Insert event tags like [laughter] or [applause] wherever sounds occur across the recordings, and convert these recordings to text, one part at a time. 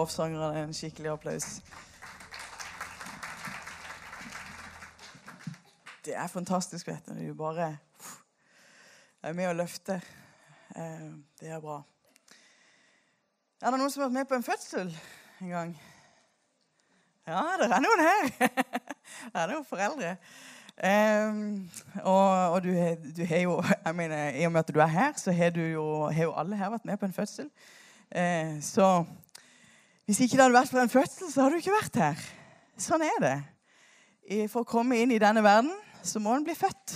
Lovsangerne en skikkelig applaus. Det er fantastisk, vet du. Du bare er med og løfte. Eh, Det er bra. Er det noen som har vært med på en fødsel en gang? Ja, det er noen her. [laughs] Det er noen foreldre. Um, og og du, du har jo jeg mener, I og med at du er her, så har, jo, har jo alle her vært med på en fødsel. Uh, så hvis ikke det hadde vært for en fødsel, så hadde du ikke vært her. Sånn er det. For å komme inn i denne verden, så må en bli født.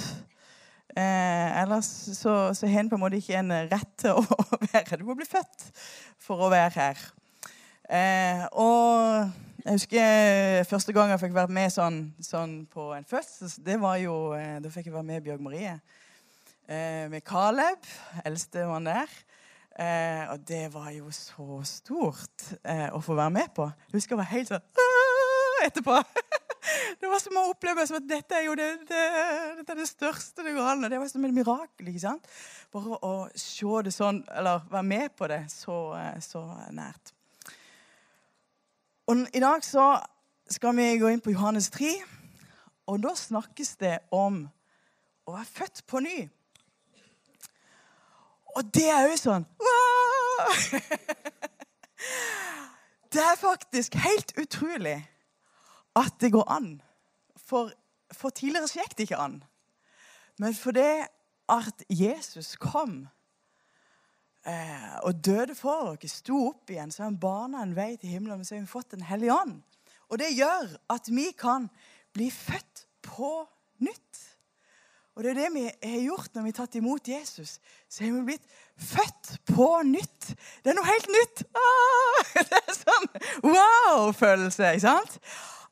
Eh, ellers så, så har en på en måte ikke en rett til å [laughs] være her. Du må bli født for å være her. Eh, og jeg husker første gang jeg fikk vært med sånn, sånn på en fødsel. Det var jo, eh, Da fikk jeg være med Bjørg Marie. Eh, med Caleb, eldstemann der. Eh, og det var jo så stort eh, å få være med på. Jeg husker jeg var helt sånn etterpå. [laughs] Det var som å oppleve som at dette er jo det, det, dette er det største det går an. og Det var som et mirakel. ikke sant? Bare å se det sånn, eller være med på det så, eh, så nært. Og I dag så skal vi gå inn på Johannes 3, og da snakkes det om å være født på ny. Og det er òg sånn! Det er faktisk helt utrolig at det går an. For, for tidligere så gikk det ikke an. Men for det at Jesus kom eh, og døde for oss, sto opp igjen, så har han bana en vei til himmelen, og så har vi fått Den hellige ånd. Og det gjør at vi kan bli født på nytt. Og det er det vi har gjort når vi har tatt imot Jesus. Så har vi blitt født på nytt. Det er noe helt nytt. Ah, [laughs] det er sånn wow-følelse. ikke sant?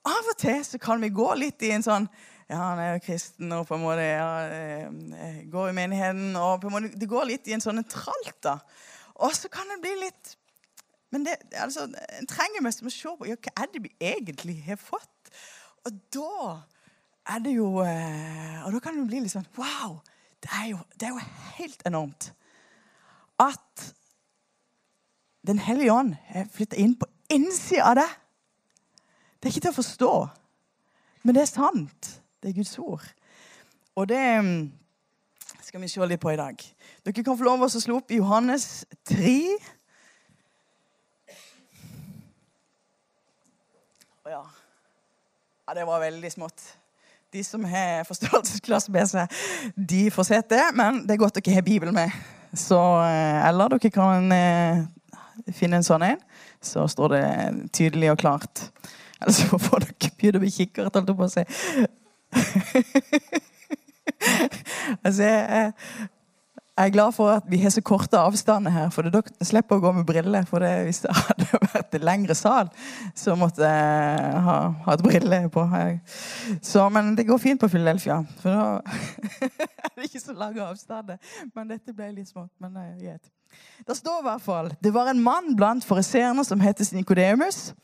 Av og til så kan vi gå litt i en sånn Ja, han er jo kristen og på en måte ja, eh, går i menigheten. og på en måte, Det går litt i en sånn tralt. da. Og så kan det bli litt Men det, altså, en trenger mest å se på ja, hva er det vi egentlig har fått. Og da er det jo eh, Og da kan det bli litt sånn Wow! Det er jo, det er jo helt enormt at Den hellige ånd er flytta inn på innsida av deg. Det er ikke til å forstå, men det er sant. Det er Guds ord. Og det mm, skal vi se litt på i dag. Dere kan få lov til å slå opp i Johannes 3. Å ja. ja. Det var veldig smått. De som har forstørrelsesglass med de får sett det. Men det er godt dere har Bibelen med. Så, eh, eller dere kan eh, finne en sånn en. Så står det tydelig og klart. Eller så får dere begynne med kikkert, holdt jeg på å si. [laughs] altså, jeg, jeg er glad for at vi har så korte avstander her, for dere slipper å gå med briller. For det, hvis det [laughs] hadde vært en lengre sal, så måtte jeg ha hatt briller på. Så, men det går fint på Philadelphia, for da [laughs] er det ikke så lange avstander. Men dette ble litt smått. Men det er greit. Det står i hvert fall det var en mann blant fariseerne som het Nikodemus.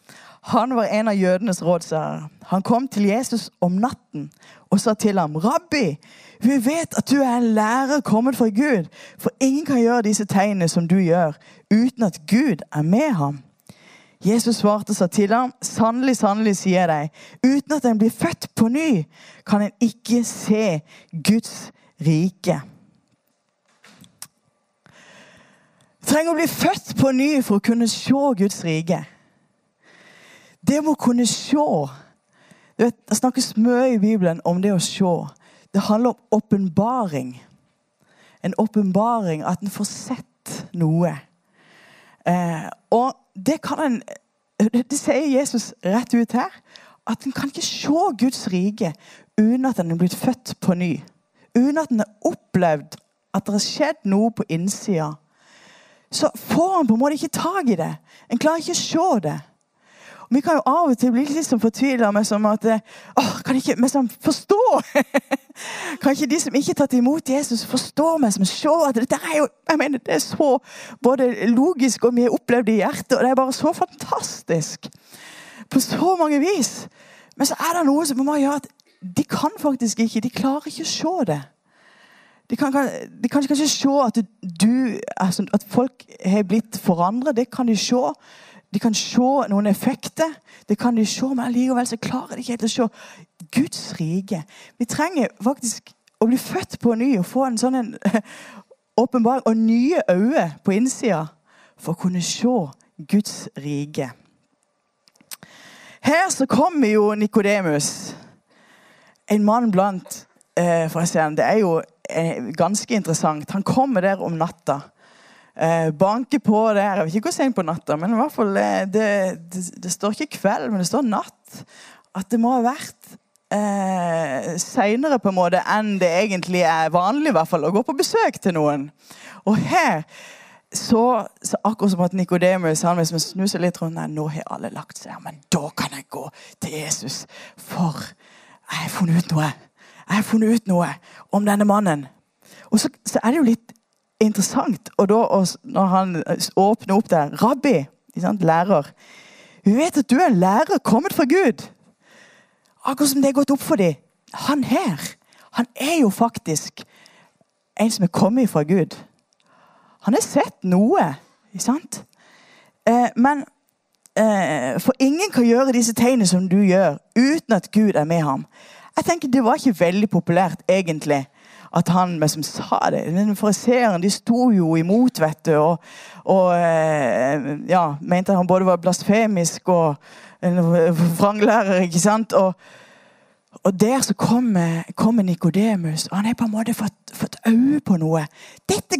Han var en av jødenes rådsherrer. Han kom til Jesus om natten og sa til ham, 'Rabbi, vi vet at du er en lærer kommet fra Gud, for ingen kan gjøre disse tegnene som du gjør, uten at Gud er med ham.' Jesus svarte sa til ham, 'Sannelig, sannelig, sier jeg deg, uten at en blir født på ny, kan en ikke se Guds rike.' Du trenger å bli født på ny for å kunne se Guds rike. Det må kunne se. Det snakkes mye i Bibelen om det å se. Det handler om åpenbaring. En åpenbaring, at en får sett noe. Eh, og det kan en Det sier Jesus rett ut her. At en kan ikke se Guds rike uten at en er blitt født på ny. Uten at en har opplevd at det har skjedd noe på innsida. Så får en på en måte ikke tak i det. En klarer ikke å se det. Vi kan jo av og til bli litt sånn fortvila med som at å, Kan ikke vi som forstå? [laughs] kan ikke de som ikke har tatt imot Jesus, forstå meg som se at dette er jo jeg mener, det er så både logisk og har opplevd i hjertet, og det er bare så fantastisk. På så mange vis. Men så er det noe som må gjøre at de kan faktisk ikke De klarer ikke å se det. De kan, de kan kanskje se at, du, altså, at folk har blitt forandret. Det kan de se. De kan se noen effekter, det kan de se, men allikevel så klarer de ikke helt å se Guds rike. Vi trenger faktisk å bli født på ny og få en sånn en [laughs] åpenbaring og nye øyne på innsida for å kunne se Guds rike. Her så kommer jo Nikodemus, en mann blant eh, forresten, Det er jo eh, ganske interessant. Han kommer der om natta. Eh, banke på der. Jeg vet ikke hvor sent på natta, men i hvert fall eh, det, det, det, står ikke kveld, men det står natt. At det må ha vært eh, seinere på en måte enn det egentlig er vanlig i hvert fall, å gå på besøk til noen. Og her så, så akkurat som at Nikodemus liksom snur seg litt rundt Nei, nå har alle lagt seg, men da kan jeg gå til Jesus. For jeg har funnet ut noe. Jeg har funnet ut noe om denne mannen. Og så, så er det jo litt interessant og da, når han åpner opp der Rabbi, lærer Vi vet at du er en lærer kommet fra Gud. Akkurat som det er gått opp for dem. Han her, han er jo faktisk en som er kommet fra Gud. Han har sett noe, ikke sant? Eh, men eh, For ingen kan gjøre disse tegnene som du gjør, uten at Gud er med ham. Jeg tenker Det var ikke veldig populært, egentlig, at han liksom sa det. Men fariseeren de sto jo imot, vet du, og, og eh, ja, mente han både var blasfemisk og en vranglærer. ikke sant? Og, og der så kommer, kommer Nikodemus, han har på en måte fått, fått øye på noe.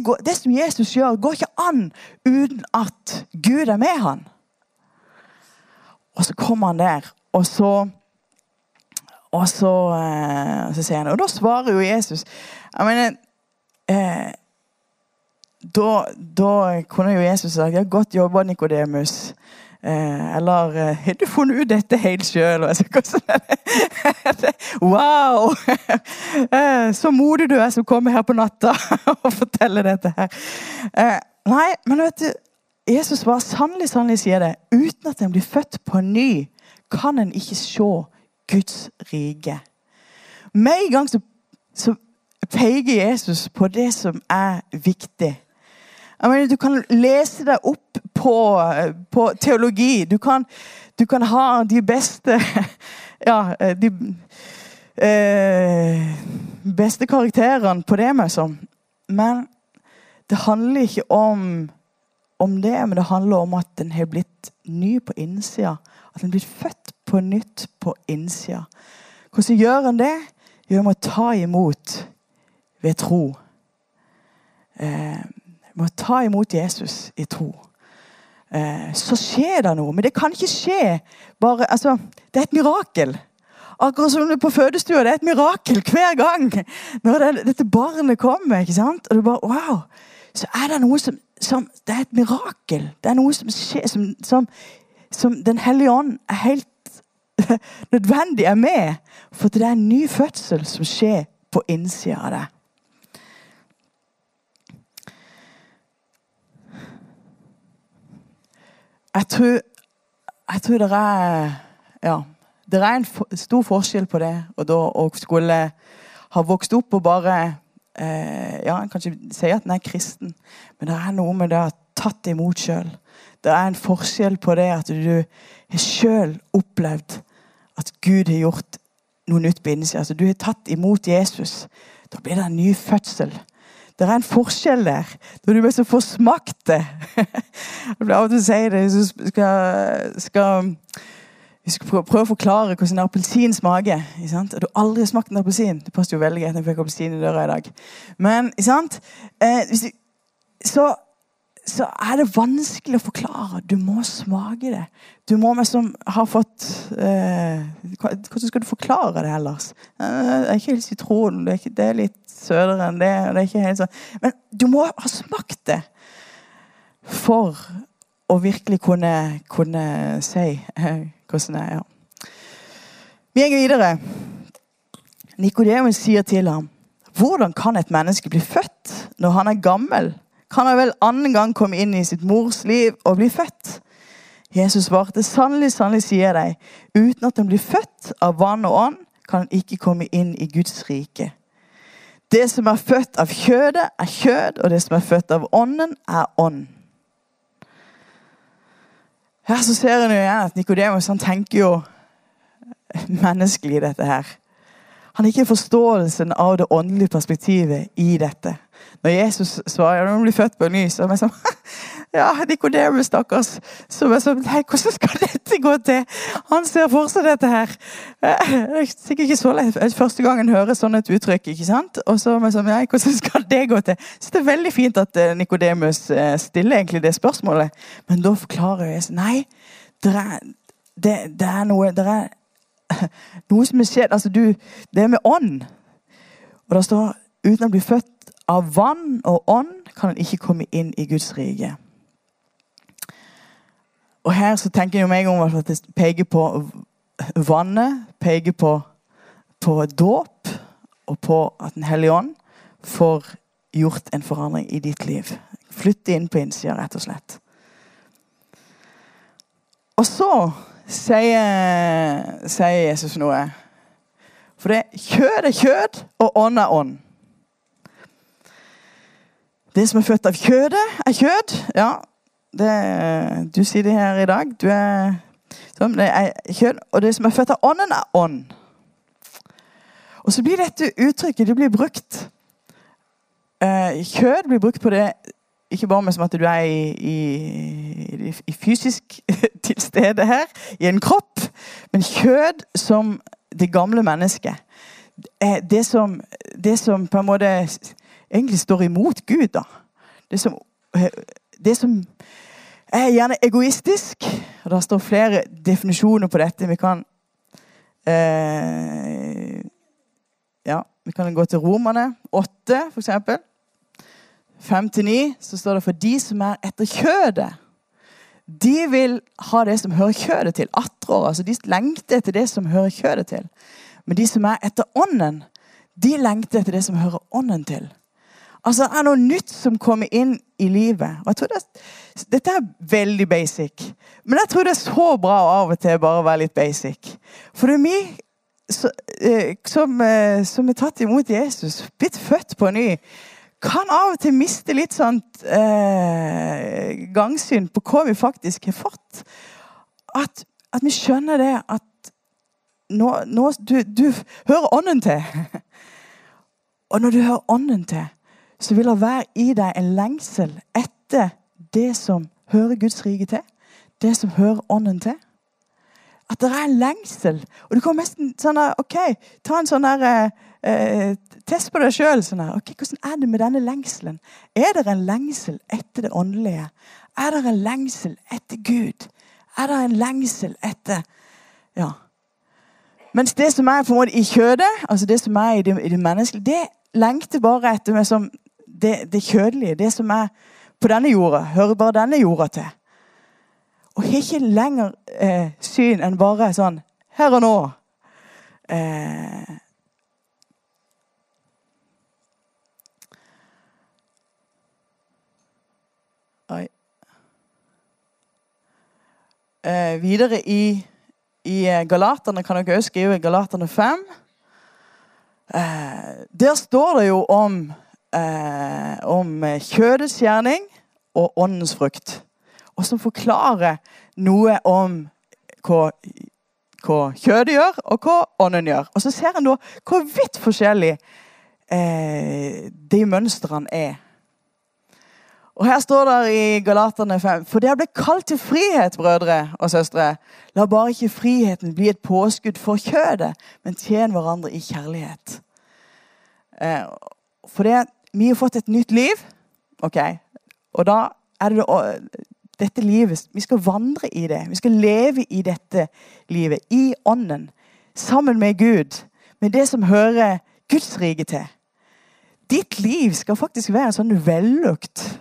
Går, det som Jesus gjør, går ikke an uten at Gud er med han. Og så kommer han der, og så Og så, eh, så sier han Og da svarer jo Jesus Jeg mener eh, da, da, kunne jo Jesus sagt ja, 'Godt jobba, Nikodemus'. Eh, eller eh, 'Har du funnet ut dette helt sjøl?' [laughs] wow! [laughs] Eh, så modig du er som kommer her på natta [laughs] og forteller dette her. Eh, nei, men vet du, Jesus var sannelig, sannelig sier det. Uten at en blir født på ny, kan en ikke se Guds rike. Med en gang så, så peker Jesus på det som er viktig. Mener, du kan lese deg opp på, på teologi. Du kan, du kan, ha de beste [laughs] Ja, de eh, beste karakterene på det, liksom. Men det handler ikke om, om det, men det handler om at den har blitt ny på innsida. At den har blitt født på nytt på innsida. Hvordan gjør en det? Jo, en må ta imot ved tro. Eh, må ta imot Jesus i tro. Eh, så skjer det noe. Men det kan ikke skje bare altså, Det er et mirakel. Akkurat som på fødestua. Det er et mirakel hver gang når det, dette barnet kommer. ikke sant? Og du bare Wow! Så er det noe som, som Det er et mirakel. Det er noe som skjer som, som, som Den hellige ånd er helt [laughs] nødvendig er med. For det er en ny fødsel som skjer på innsida av deg. Jeg tror, jeg tror det er Ja. Det er en stor forskjell på det og da å skulle ha vokst opp og bare eh, Ja, en kan ikke si at en er kristen, men det er noe med det å ha tatt imot sjøl. Det er en forskjell på det at du har sjøl opplevd at Gud har gjort noe nytt på innsida. Altså, du har tatt imot Jesus. Da blir det en ny fødsel. Det er en forskjell der. Når du liksom får smakt det Jeg blir av og til si det. Du skal, skal, vi skal prøve å forklare hvordan en appelsin smaker. Og du har aldri smakt en appelsin. Det passer jo veldig greit når jeg fikk appelsin i døra i dag. Men sant? Eh, du, så så er det vanskelig å forklare. Du må smake det. Du må liksom ha fått eh, Hvordan skal du forklare det ellers? Eh, det er ikke helt sitron. Det er, ikke, det er litt søtere enn det. det er ikke helt sånn. Men du må ha smakt det for å virkelig kunne, kunne si eh, hvordan det er. Ja. Vi går videre. Nikodemus sier til ham, 'Hvordan kan et menneske bli født når han er gammel?' Kan han vel annen gang komme inn i sitt mors liv og bli født. Jesus svarte, sannelig, sannelig sier jeg deg, uten at han blir født av vann og ånd, kan han ikke komme inn i Guds rike. Det som er født av kjødet, er kjød, og det som er født av ånden, er ånd. Her så ser en jo igjen at Nikodemus tenker jo menneskelig, dette her. Han har ikke forståelsen av det åndelige perspektivet i dette. Når Jesus svarer når han blir født på ny, så er vi sånn [laughs] Ja, Nikodemus, stakkars. Så er sånn, Nei, hvordan skal dette gå til? Han ser for seg dette her. [laughs] Det er sikkert ikke så lett første gang en hører sånn et uttrykk. ikke sant? Og så er vi sånn, nei, hvordan skal det gå til? Så det er veldig fint at eh, Nikodemus eh, stiller egentlig det spørsmålet. Men da forklarer Jesus nei, det er, det, det er noe det er noe som er skjedd. Altså, du, det er med ånd. Og det står uten å bli født av vann og ånd kan en ikke komme inn i Guds rike. Og her så tenker jeg meg om at det peker på vannet, peker på, på dåp, og på at Den hellige ånd får gjort en forandring i ditt liv. Flytte inn på innsida, rett og slett. Og så sier, sier Jesus noe. For det kjød er kjød, og ånd er ånd. Det som er født av kjødet, er kjød. Ja, det, du sier det her i dag. Du er, sånn, det er kjød. Og det som er født av ånden, er ånd. Og så blir dette uttrykket det blir brukt. Eh, kjød blir brukt på det ikke bare med som at du er i, i, i fysisk [laughs] til stede her, i en kropp, men kjød som det gamle mennesket. Det som, det som på en måte egentlig står imot Gud. da. Det som, det som er gjerne egoistisk. og Det står flere definisjoner på dette. Vi kan eh, ja, vi kan gå til Romerne Åtte, for eksempel. 5-9 så står det for de som er etter kjødet. De vil ha det som hører kjødet til. Attrår, altså De lengter etter det som hører kjødet til. Men de som er etter ånden, de lengter etter det som hører ånden til. Altså Det er noe nytt som kommer inn i livet. Og jeg tror det, Dette er veldig basic. Men jeg tror det er så bra av og til bare å være litt basic. For det er vi eh, som, eh, som er tatt imot Jesus, blitt født på ny, kan av og til miste litt sånn eh, gangsyn på hva vi faktisk har fått. At, at vi skjønner det at nå, nå du, du, hører ånden til. [laughs] Og når du hører ånden til, så vil det være i deg en lengsel etter det som hører Guds rike til. Det som hører ånden til. At det er en lengsel. Og du kommer nesten sånn der, OK, ta en sånn der eh, eh, Test på deg sjøl. Sånn okay, hvordan er det med denne lengselen? Er det en lengsel etter det åndelige? Er det en lengsel etter Gud? Er det en lengsel etter Ja. Mens det som er på en måte i kjødet, altså det som er i det, i det menneskelige, det lengter bare etter meg som det, det kjødelige. Det som er på denne jorda, hører bare denne jorda til. Og har ikke lenger eh, syn enn bare sånn her og nå. Eh, Eh, videre i, i eh, Galaterne kan dere også skrive Galaterne 5. Eh, der står det jo om, eh, om kjødets gjerning og åndens frukt. Og som forklarer noe om hva, hva kjødet gjør, og hva ånden gjør. Og så ser en da hvor vidt forskjellig eh, de mønstrene er. Og Her står det i Galaterne 5.: For dere ble kalt til frihet, brødre og søstre. La bare ikke friheten bli et påskudd for kjødet, men tjen hverandre i kjærlighet. Eh, for det, vi har fått et nytt liv, ok? Og da er det dette livet Vi skal vandre i det. Vi skal leve i dette livet, i ånden, sammen med Gud, med det som hører Guds rike til. Ditt liv skal faktisk være en sånn vellukt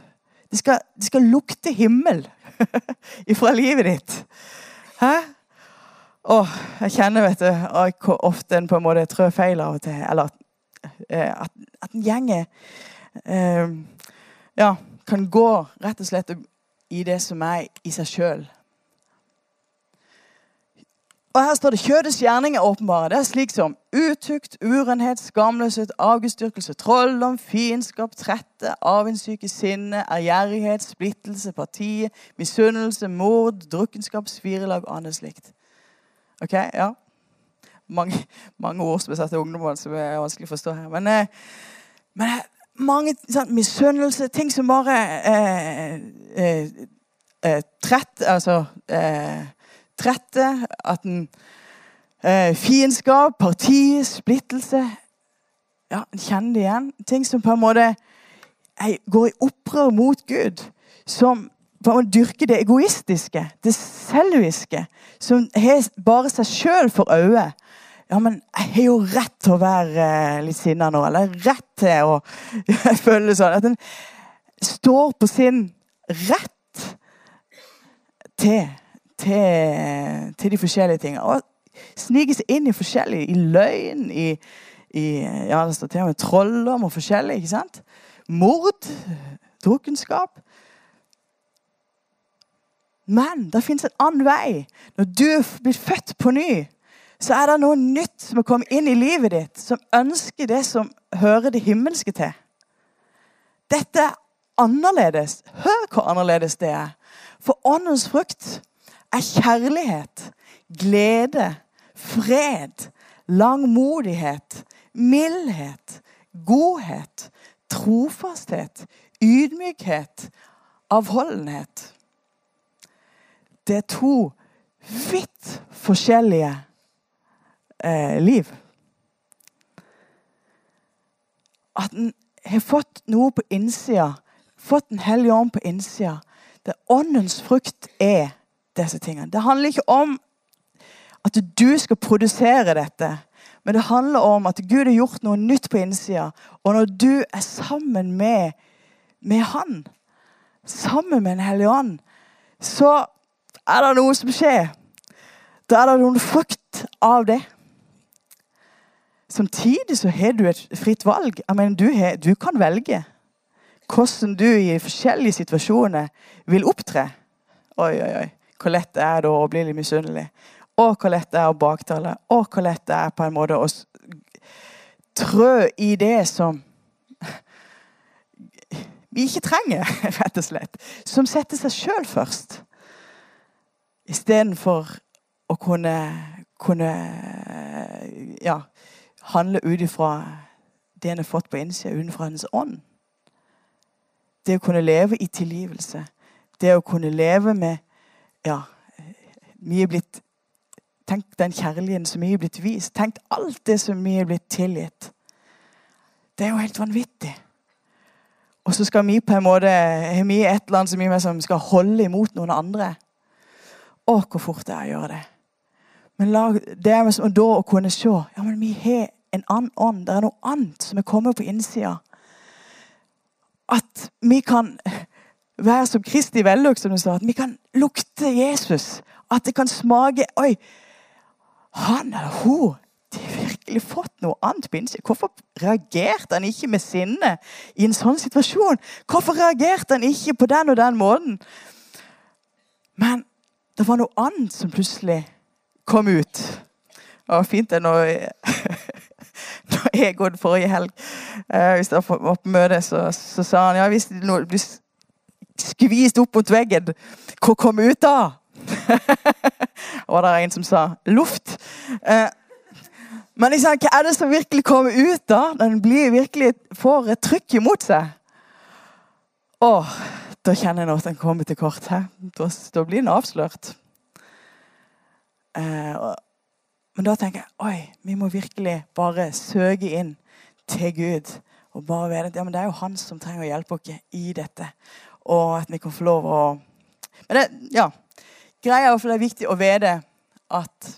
det skal, det skal lukte himmel [laughs] ifra livet ditt. Hæ? Åh, jeg kjenner vet du, hvor ofte en på en måte trør feil av og til. Eller eh, at, at en gjenger eh, ja, kan gå rett og slett i det som er i seg sjøl. For her står det kjødets gjerninger åpenbare. Det er slik som utukt, urenhet, skamløshet, avgudsdyrkelse, trolldom, fiendskap, trette, avundssyke, sinne, ærgjerrighet, splittelse, partiet, misunnelse, mord, drukkenskap, svirelag og annet slikt. Ok, ja. Mange, mange ord som er satt til ungdommen som er vanskelig å forstå her. Men, eh, men eh, mange sånn, misunnelse, ting som bare eh, eh, eh trett, altså eh, trette, at en eh, Fiendskap, parti, splittelse Ja, en kjenner det igjen. Ting som på en måte jeg, går i opprør mot Gud. Som på en måte dyrker det egoistiske, det selviske. Som har bare seg sjøl for øye. Ja, men jeg har jo rett til å være eh, litt sinna nå. Eller rett til å [laughs] føle sånn. At en står på sin rett til til, til de forskjellige tingene. Og snike seg inn i forskjellig. I løgn, i, i ja, det står til og med trolldom og forskjellig. ikke sant? Mord, drukkenskap. Men det fins en annen vei. Når du blitt født på ny, så er det noe nytt som er kommet inn i livet ditt, som ønsker det som hører det himmelske til. Dette er annerledes. Hør hvor annerledes det er. For åndens frukt er kjærlighet, glede, fred, langmodighet, mildhet, godhet, trofasthet, ydmykhet, avholdenhet. Det er to vidt forskjellige eh, liv. At en har fått noe på innsida, fått Den hellige ånd på innsida. Det åndens frukt er disse tingene. Det handler ikke om at du skal produsere dette. Men det handler om at Gud har gjort noe nytt på innsida. Og når du er sammen med, med Han, sammen med Den hellige ånd, så er det noe som skjer. Da er det noen frukt av det. Samtidig så har du et fritt valg. Jeg mener, du, har, du kan velge hvordan du i forskjellige situasjoner vil opptre. Oi, oi, oi hvor lett det er da å bli litt misunnelig. Og hvor lett det er å baktale. Og hvor lett det er på en måte å trø i det som vi ikke trenger, [laughs] rett og slett. Som setter seg sjøl først. Istedenfor å kunne, kunne ja, handle ut ifra det en har fått på innsida, utenfor hennes ånd. Det å kunne leve i tilgivelse. Det å kunne leve med ja, mye blitt Tenk den kjærligheten som mye er blitt vist. Tenk alt det som mye er blitt tilgitt. Det er jo helt vanvittig. Og så skal vi på en måte har vi et eller annet som vi som skal holde imot noen andre. Å, hvor fort det er å gjøre det. Men la, det er som da å kunne se ja, men vi har en annen ånd. Det er noe annet som er kommet på innsida. At vi kan være som Kristi vellukt, som du sa. At vi kan lukte Jesus. At det kan smake Oi, han eller hun de har virkelig fått noe annet på. Hvorfor reagerte han ikke med sinne i en sånn situasjon? Hvorfor reagerte han ikke på den og den måten? Men det var noe annet som plutselig kom ut. Det var fint det når, [laughs] når jeg gikk forrige helg. Eh, hvis det var på møte, så, så, sa han ja, hvis det blir skvist opp mot veggen. Hva kom ut da? [laughs] Og det er en som sa luft. Eh, men liksom, hva er det som virkelig kommer ut da? Den blir virkelig får et trykk imot seg. Åh, da kjenner jeg at den kommer til kort. her. Da, da blir den avslørt. Eh, men da tenker jeg oi, vi må virkelig bare søke inn til Gud. Og bare vite at ja, det er jo han som trenger å hjelpe oss i dette og at vi kan få lov å Men det, ja, greia er det er viktig å vite at,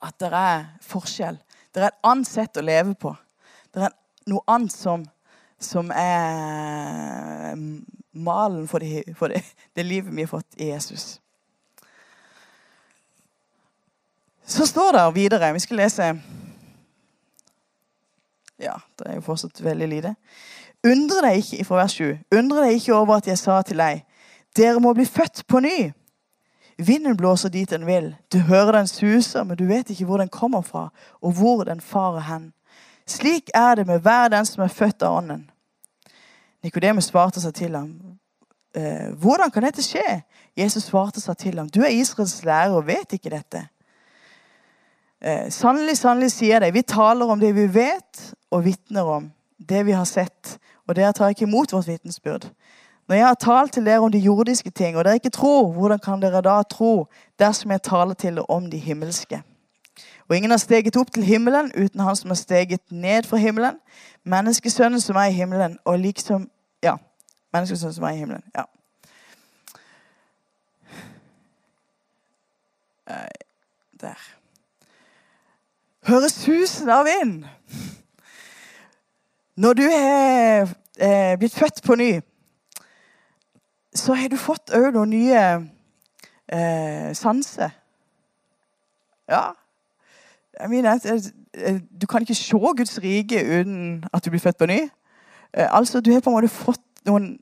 at det er forskjell. Det er et annet sett å leve på. Det er noe annet som, som er malen for, det, for det, det livet vi har fått i Jesus. Så står det videre Vi skal lese Ja, det er jo fortsatt veldig lite. Undre deg ikke fra vers 7. Undre deg ikke over at jeg sa til deg, dere må bli født på ny. Vinden blåser dit den vil. Du hører den suser, men du vet ikke hvor den kommer fra, og hvor den farer hen. Slik er det med hver den som er født av Ånden. Nikodemus svarte seg til ham. «Eh, hvordan kan dette skje? Jesus svarte seg til ham. Du er Israels lærer og vet ikke dette. Eh, sannelig, sannelig sier jeg deg, vi taler om det vi vet, og vitner om det vi har sett, og dere tar ikke imot vårt vitensbyrd. Når jeg har talt til dere om de jordiske ting, og dere ikke tror, hvordan kan dere da tro dersom jeg taler til dere om de himmelske? Og ingen har steget opp til himmelen uten han som har steget ned fra himmelen, menneskesønnen som er i himmelen, og liksom Ja, menneskesønnen som er i himmelen. Ja. Der. Høres susen av vind. Når du er eh, blitt født på ny, så har du fått òg noen nye eh, sanser. Ja. Jeg mener, eh, du kan ikke se Guds rike uten at du blir født på ny. Eh, altså, Du har på en måte fått noen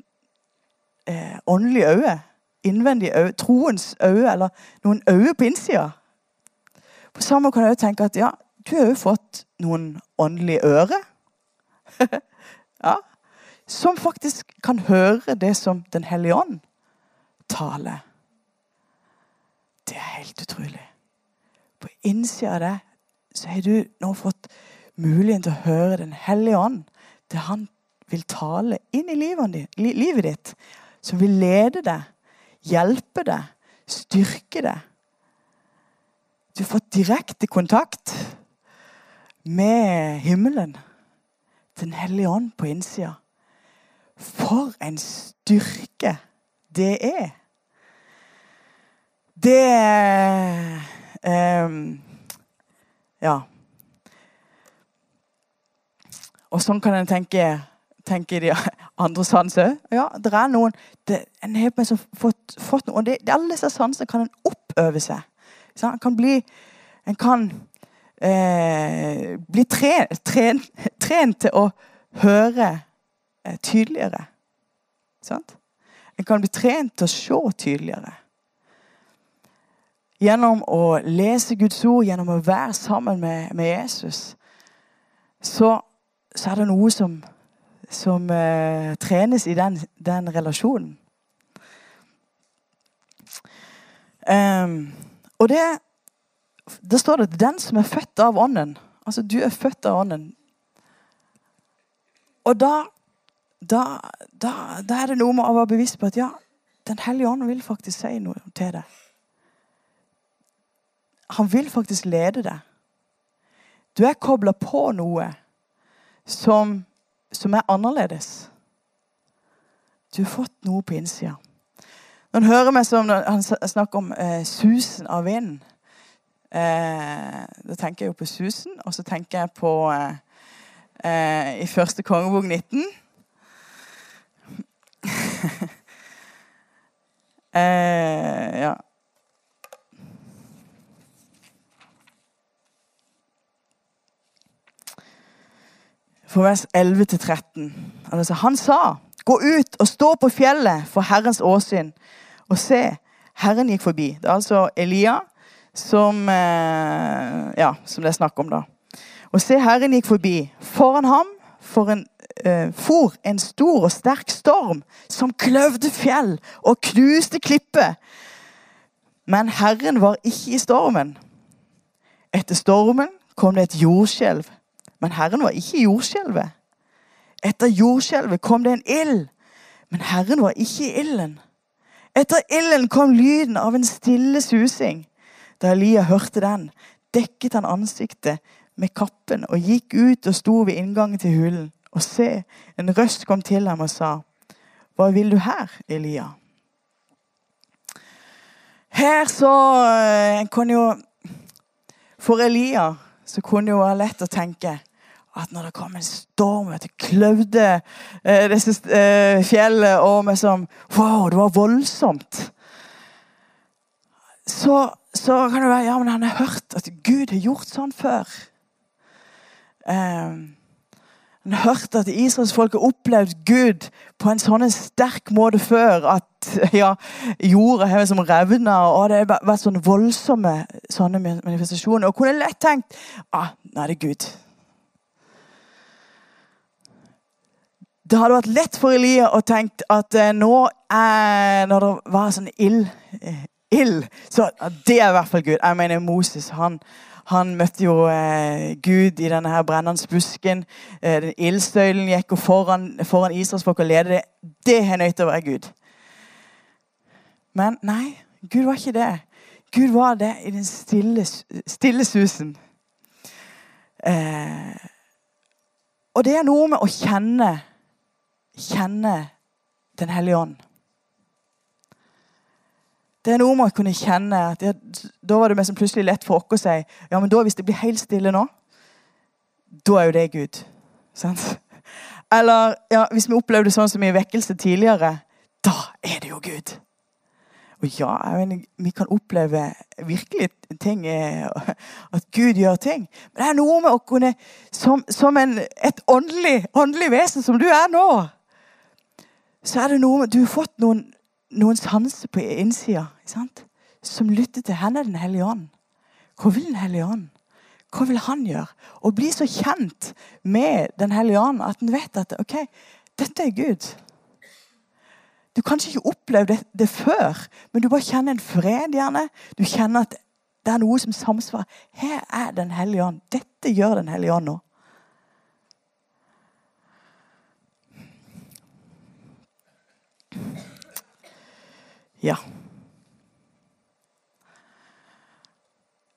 eh, åndelige øyne. Innvendige øyne. Troens øyne, eller noen øyne på innsida. På samme måte kan jeg tenke at ja, du har òg fått noen åndelige ører. [laughs] ja som faktisk kan høre det som Den hellige ånd taler. Det er helt utrolig. På innsida av det så har du nå fått muligheten til å høre Den hellige ånd. Det han vil tale inn i livet ditt. Som vil lede deg, hjelpe deg, styrke deg. Du har fått direkte kontakt med himmelen. Den hellige ånd på innsida. For en styrke det er. Det um, Ja. Og sånn kan en tenke, tenke de [laughs] andre sanser Ja, det er noen det, En har fått, fått noe, og det, alle disse sansene kan en oppøve seg. En kan bli En kan eh, bli trent, trent, trent til å høre Eh, tydeligere. Sant? En kan bli trent til å se tydeligere. Gjennom å lese Guds ord, gjennom å være sammen med, med Jesus, så, så, er det noe som, som eh, trenes i den, den relasjonen. Um, og det Da står det 'den som er født av Ånden'. Altså, du er født av Ånden. Og da da, da, da, er det noe med å være bevisst på at ja, Den hellige ånd vil faktisk si noe til deg. Han vil faktisk lede deg. Du er kobla på noe som, som, er annerledes. Du har fått noe på innsida. Når han hører meg som han snakker om eh, susen av vinden eh, Da tenker jeg jo på susen, og så tenker jeg på eh, eh i første kongebok 19 [laughs] eh, ja. For vers 11-13. Altså, han sa, 'Gå ut og stå på fjellet for Herrens åsyn.' Og se, Herren gikk forbi. Det er altså Elia som, eh, ja, som det er snakk om, da. Og se, Herren gikk forbi. Foran ham for en eh, for en stor og sterk storm som kløvde fjell og knuste klipper. Men Herren var ikke i stormen. Etter stormen kom det et jordskjelv. Men Herren var ikke i jordskjelvet. Etter jordskjelvet kom det en ild. Men Herren var ikke i ilden. Etter ilden kom lyden av en stille susing. Da Elia hørte den, dekket han ansiktet med kappen og gikk ut og sto ved inngangen til hulen. Og se, en røst kom til ham og sa, Hva vil du her, Elia? Her så eh, en kunne jo For Elia så kunne det være lett å tenke at når det kom en storm det kløvde eh, disse eh, fjellet og sånn Wow, det var voldsomt. Så, så, kan det være Ja, men han har hørt at Gud har gjort sånn før. Um, Han hørt at israelsfolket opplevd Gud på en sånn sterk måte før at ja, jorda har som revna. Og det har vært sånne voldsomme sånne manifestasjoner. Og kunne lett tenkt ah, nå er det Gud. Det hadde vært lett for Elia å tenke at eh, nå er, når det var sånn ild, eh, ild så det er i hvert fall Gud. Jeg mener Moses. han han møtte jo eh, Gud i denne her brennende busken. Eh, den Ildstøylen gikk foran, foran Israelsfolk og ledet det. Det er nødt til å være Gud. Men nei, Gud var ikke det. Gud var det i den stille, stille susen. Eh, og det er noe med å kjenne kjenne Den hellige ånd. Det er noe med å kunne kjenne at ja, Da var det plutselig lett for oss å si ja, men da hvis det blir helt stille nå, da er jo det Gud. Sant? Eller ja, hvis vi opplevde sånn som i vekkelse tidligere, da er det jo Gud. Og ja, mener, vi kan oppleve virkelig ting, eh, at Gud gjør ting. Men det er noe med å kunne, som, som en, et åndelig, åndelig vesen som du er nå, så er det noe med Du har fått noen noen sanser på innsida som lytter til henne, Den hellige ånd. Hva vil Den hellige ånd? Hva vil han gjøre? Å bli så kjent med Den hellige ånd at en vet at ok, dette er Gud. Du kanskje ikke opplevd det, det, før, men du bare kjenner en fred. gjerne. Du kjenner at det er noe som samsvarer. Her er Den hellige ånd. Dette gjør Den hellige ånd nå. Ja.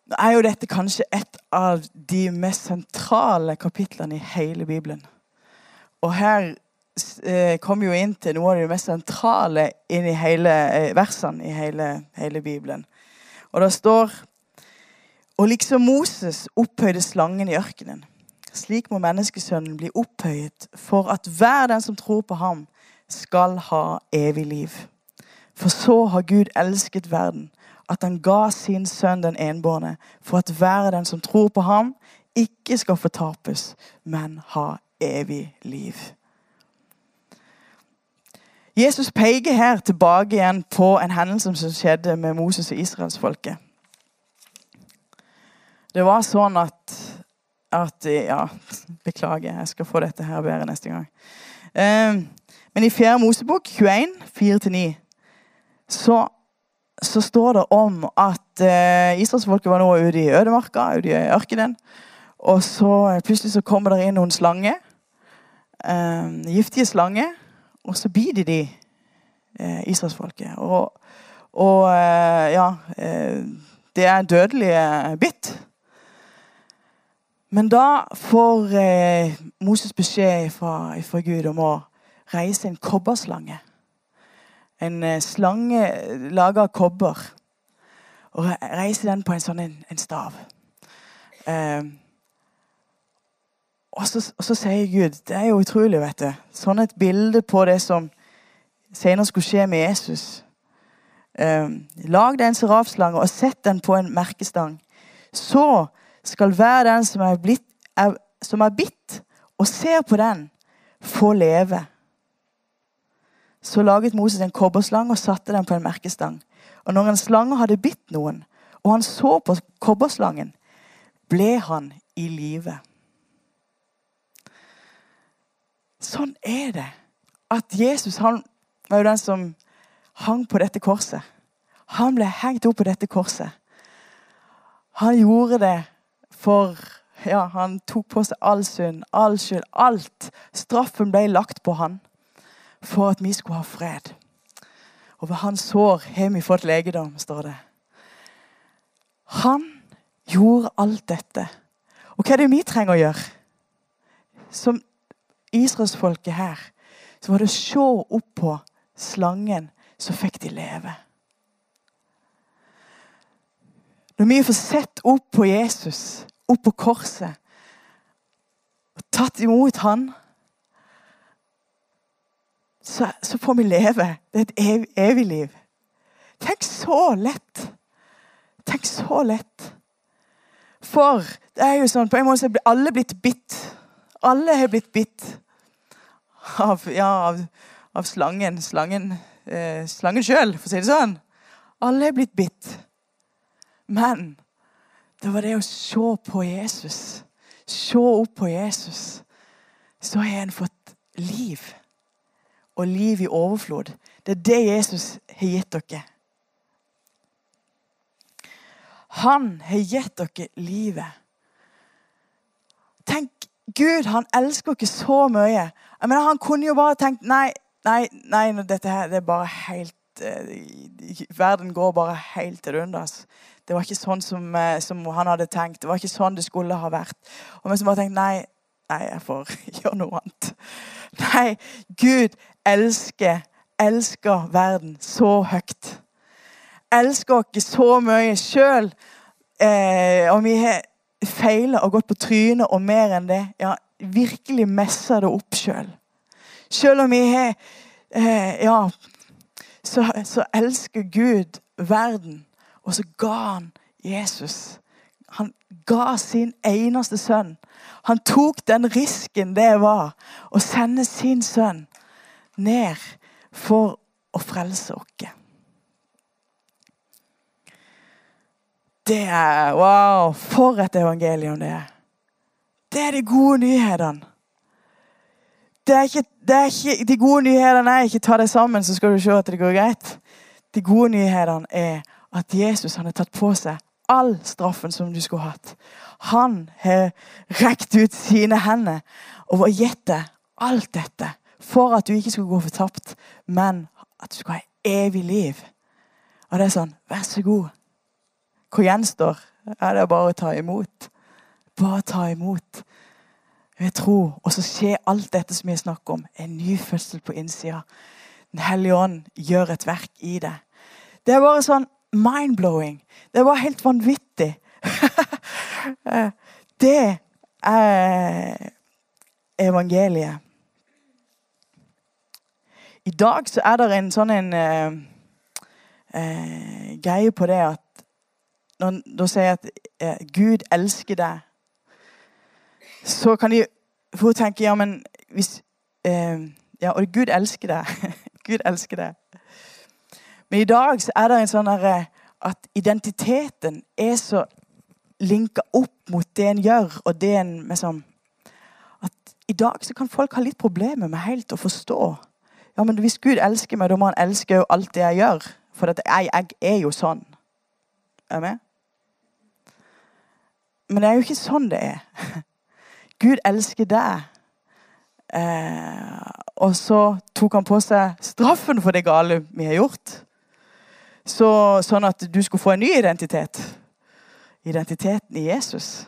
Nå er jo dette kanskje et av de mest sentrale kapitlene i hele Bibelen. Og her eh, kommer jo inn til noe av det mest sentrale inn i hele eh, versene i hele, hele Bibelen. Og det står Og liksom Moses opphøyde slangen i ørkenen, slik må menneskesønnen bli opphøyet for at hver den som tror på ham, skal ha evig liv. For så har Gud elsket verden, at han ga sin sønn den enbårne, for at hver den som tror på ham, ikke skal fortapes, men ha evig liv. Jesus peker her tilbake igjen på en hendelse som skjedde med Moses og israelsfolket. Det var sånn at, at Ja, beklager, jeg skal få dette her bedre neste gang. Eh, men i 4. Mosebok 21, 4-9 så, så står det om at eh, israelsfolket var nå ute i ødemarka, ute i ørkenen. Og så plutselig så kommer det inn noen slanger. Eh, giftige slanger. Og så biter de eh, israelsfolket. Og, og eh, ja eh, Det er dødelige bitt. Men da får eh, Moses beskjed fra, fra Gud om å reise en kobberslange en eh, slange laga av kobber. Og reiser den på en sånn en, en stav. Eh, og, så, og, så, sier Gud Det er jo utrolig, vet du. Sånn et bilde på det som senere skulle skje med Jesus. Eh, lag deg en serafslange og sett den på en merkestang. Så skal hver den som er, blitt, er, som er bitt og ser på den, få leve. Så laget Moses en kobberslang og satte den på en merkestang. Og når en slange hadde bitt noen, og han så på kobberslangen, ble han i live. Sånn er det. At Jesus han var jo den som hang på dette korset. Han ble hengt opp på dette korset. Han gjorde det for Ja, han tok på seg all synd, all skyld, alt. Straffen ble lagt på han for at vi skulle ha fred. Og ved hans sår har vi fått legedom, står det. Han gjorde alt dette. Og hva er det vi trenger å gjøre? Som israelsfolket her, så var det å se opp på slangen, så fikk de leve. Når vi får sett opp på Jesus, opp på korset, og tatt imot han, så, så, får vi leve. Det er et evig, evig liv. Tenk så lett. Tenk så lett. For det er jo sånn, på en måte så blir alle blitt bitt Alle har blitt bitt av, ja, av, av slangen. Slangen, eh, sjøl, for å si det sånn. Alle har blitt bitt. Men det var det å se på Jesus. Se opp på Jesus. Så har en fått liv. Og liv i overflod. Det er det Jesus har gitt dere. Han har gitt dere livet. Tenk, Gud han elsker dere så mye. Jeg mener, Han kunne jo bare tenkt nei, nei, nei, dette her det er bare helt eh, Verden går bare helt til undas. Det var ikke sånn som, eh, som, han hadde tenkt. Det var ikke sånn det skulle ha vært. Og vi som bare tenkte nei, nei, jeg får [laughs] gjøre noe annet. Nei, Gud elsker, elsker verden så høyt elsker oss så mye sjøl. Eh, om vi har feila og gått på trynet og mer enn det. Ja, virkelig messa det opp sjøl. Sjøl om vi har eh, Ja, så, så, elsker Gud verden. Og så ga han Jesus. Han ga sin eneste sønn. Han tok den risken det var å sende sin sønn ned for å frelse oss. Det er Wow! For et evangelium det er. Det er de gode nyhetene. Det er ikke, det er ikke, de gode nyhetene er ikke ta deg sammen, så skal du se at det går greit. De gode nyhetene er at Jesus han har tatt på seg all straffen som du skulle hatt. Han har rekt ut sine hender og gitt deg alt dette for at du ikke skulle gå fortapt, men at du skal ha evig liv. Og det er sånn Vær så god. Hva gjenstår? Ja, det er bare å ta imot. Bare ta imot. Ved tro. Og så skjer alt dette som vi snakker om. En ny fødsel på innsida. Den hellige ånd gjør et verk i det. Det er bare sånn mind-blowing. Det bare helt vanvittig. [laughs] det er evangeliet. I dag så er det en sånn en eh, uh, greie på det at når de sier at eh, Gud elsker deg, så kan de fort tenke ja, men hvis eh, Ja, og Gud elsker deg. [laughs] Gud elsker deg. Men i dag så er det en sånn herre at identiteten er så linka opp mot det en gjør, og det en liksom At i dag så kan folk ha litt problemer med helt å forstå. Ja, men hvis Gud elsker meg, da må han elske jo alt det jeg gjør. For jeg, jeg er jo sånn. Er du med? Men det er jo ikke sånn det er. [laughs] Gud elsker deg. Eh, og så tok han på seg straffen for det gale vi har gjort. Så, sånn at du skulle få en ny identitet. Identiteten i Jesus.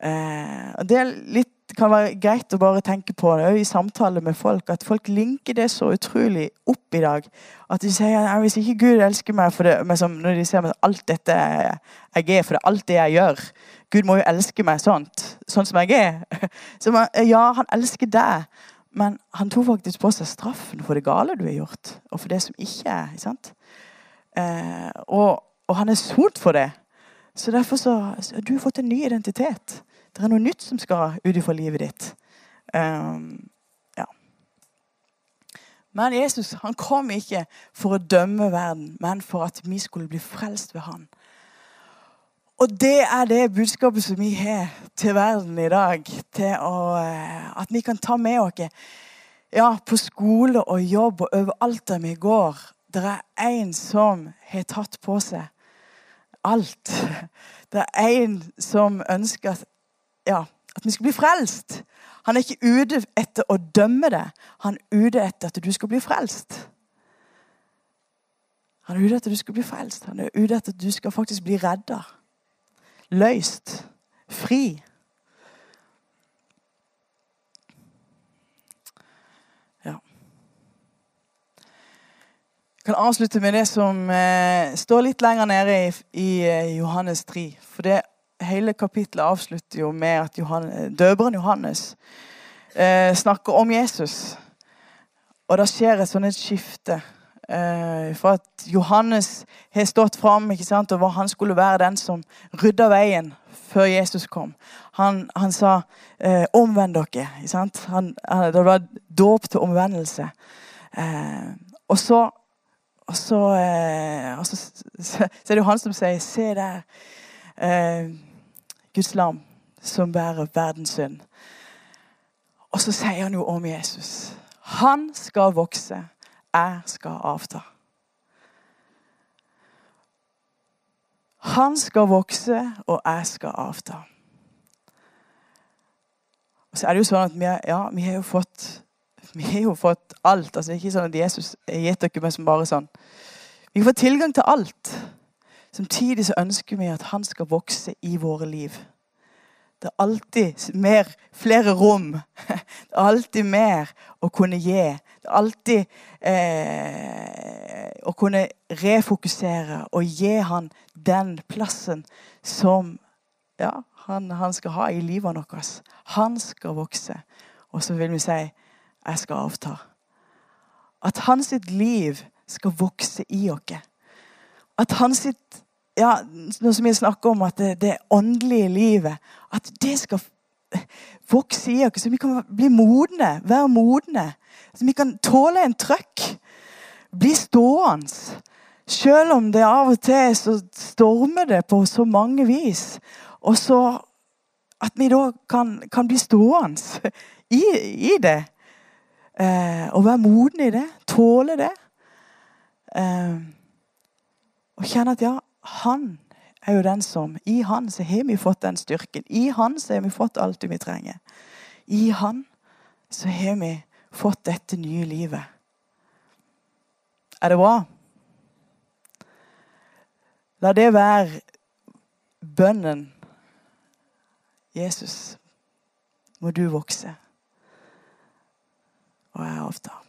Eh, og Det litt, kan være greit å bare tenke på det i samtale med folk. At folk linker det så utrolig opp i dag. At de sier at hvis ikke Gud elsker meg for det, som, Når de ser at alt dette jeg er, for det er alt det jeg gjør Gud må jo elske meg sånt, sånn som jeg er. [laughs] Så man, ja, han elsker deg, men han tok faktisk på seg straffen for det gale du har gjort, og for det som ikke er. sant? Eh, og, og, han er sot for det. Så derfor så, så Du har fått en ny identitet. Det er noe nytt som skal ut fra livet ditt. Um, ja. Men Jesus han kom ikke for å dømme verden, men for at vi skulle bli frelst ved han. Og det er det budskapet som vi har til verden i dag. Å, eh, at vi kan ta med oss ja, på skole og jobb og overalt der vi går. Det er en som har tatt på seg alt. Det er en som ønsker at, ja, at vi skal bli frelst. Han er ikke ute etter å dømme det. Han er ute etter at du skal bli frelst. Han er ute etter at du skal bli frelst. Han er ute etter at du skal faktisk bli redda løst, fri. Ja. Jeg kan avslutte med det som eh, står litt lenger nede i, i eh, Johannes 3. For det hele kapittelet avslutter jo med at Johannes, døperen Johannes eh, snakker om Jesus. Og da skjer et sånt skifte Eh, for at Johannes har stått fram og var han skulle være den som rydda veien før Jesus kom. Han, han sa eh, 'omvend dere'. ikke Han, det var dåp til omvendelse. Eh, og så, og så, eh, og så, så, er det jo han som sier 'Se der, eh, Guds lam som bærer verdens synd'. Og så sier han jo om Jesus. Han skal vokse jeg skal avta. Han skal vokse, og jeg skal avta. Og så er det jo sånn at vi, ja, vi har jo fått vi har jo fått alt. altså Ikke sånn at Jesus har gitt dere meg som bare sånn. Vi får tilgang til alt. Samtidig så ønsker vi at han skal vokse i våre liv. Det er alltid mer, flere rom. [laughs] Det er alltid mer å kunne gi. Det er alltid eh, å kunne refokusere og gi han den plassen som ja, han, han, skal ha i livet vårt. Han skal vokse. Og så vil vi si jeg skal avta. At hans liv skal vokse i oss. At hans ja, Nå som vi snakker om at det, det åndelige livet At det skal vokse i oss, så vi kan bli modne, være modne. Så vi kan tåle en trøkk. Bli stående. Selv om det av og til så stormer det på så mange vis. Og så at vi da kan, kan bli stående i, i det. Eh, og være modne i det. Tåle det. Eh, og kjenne at ja, han er jo den som I han så har vi fått den styrken. I han så har vi fått alt vi trenger. I han så har vi fått dette nye livet. Er det bra? La det være bønnen. Jesus, må du vokse. Og jeg avtar.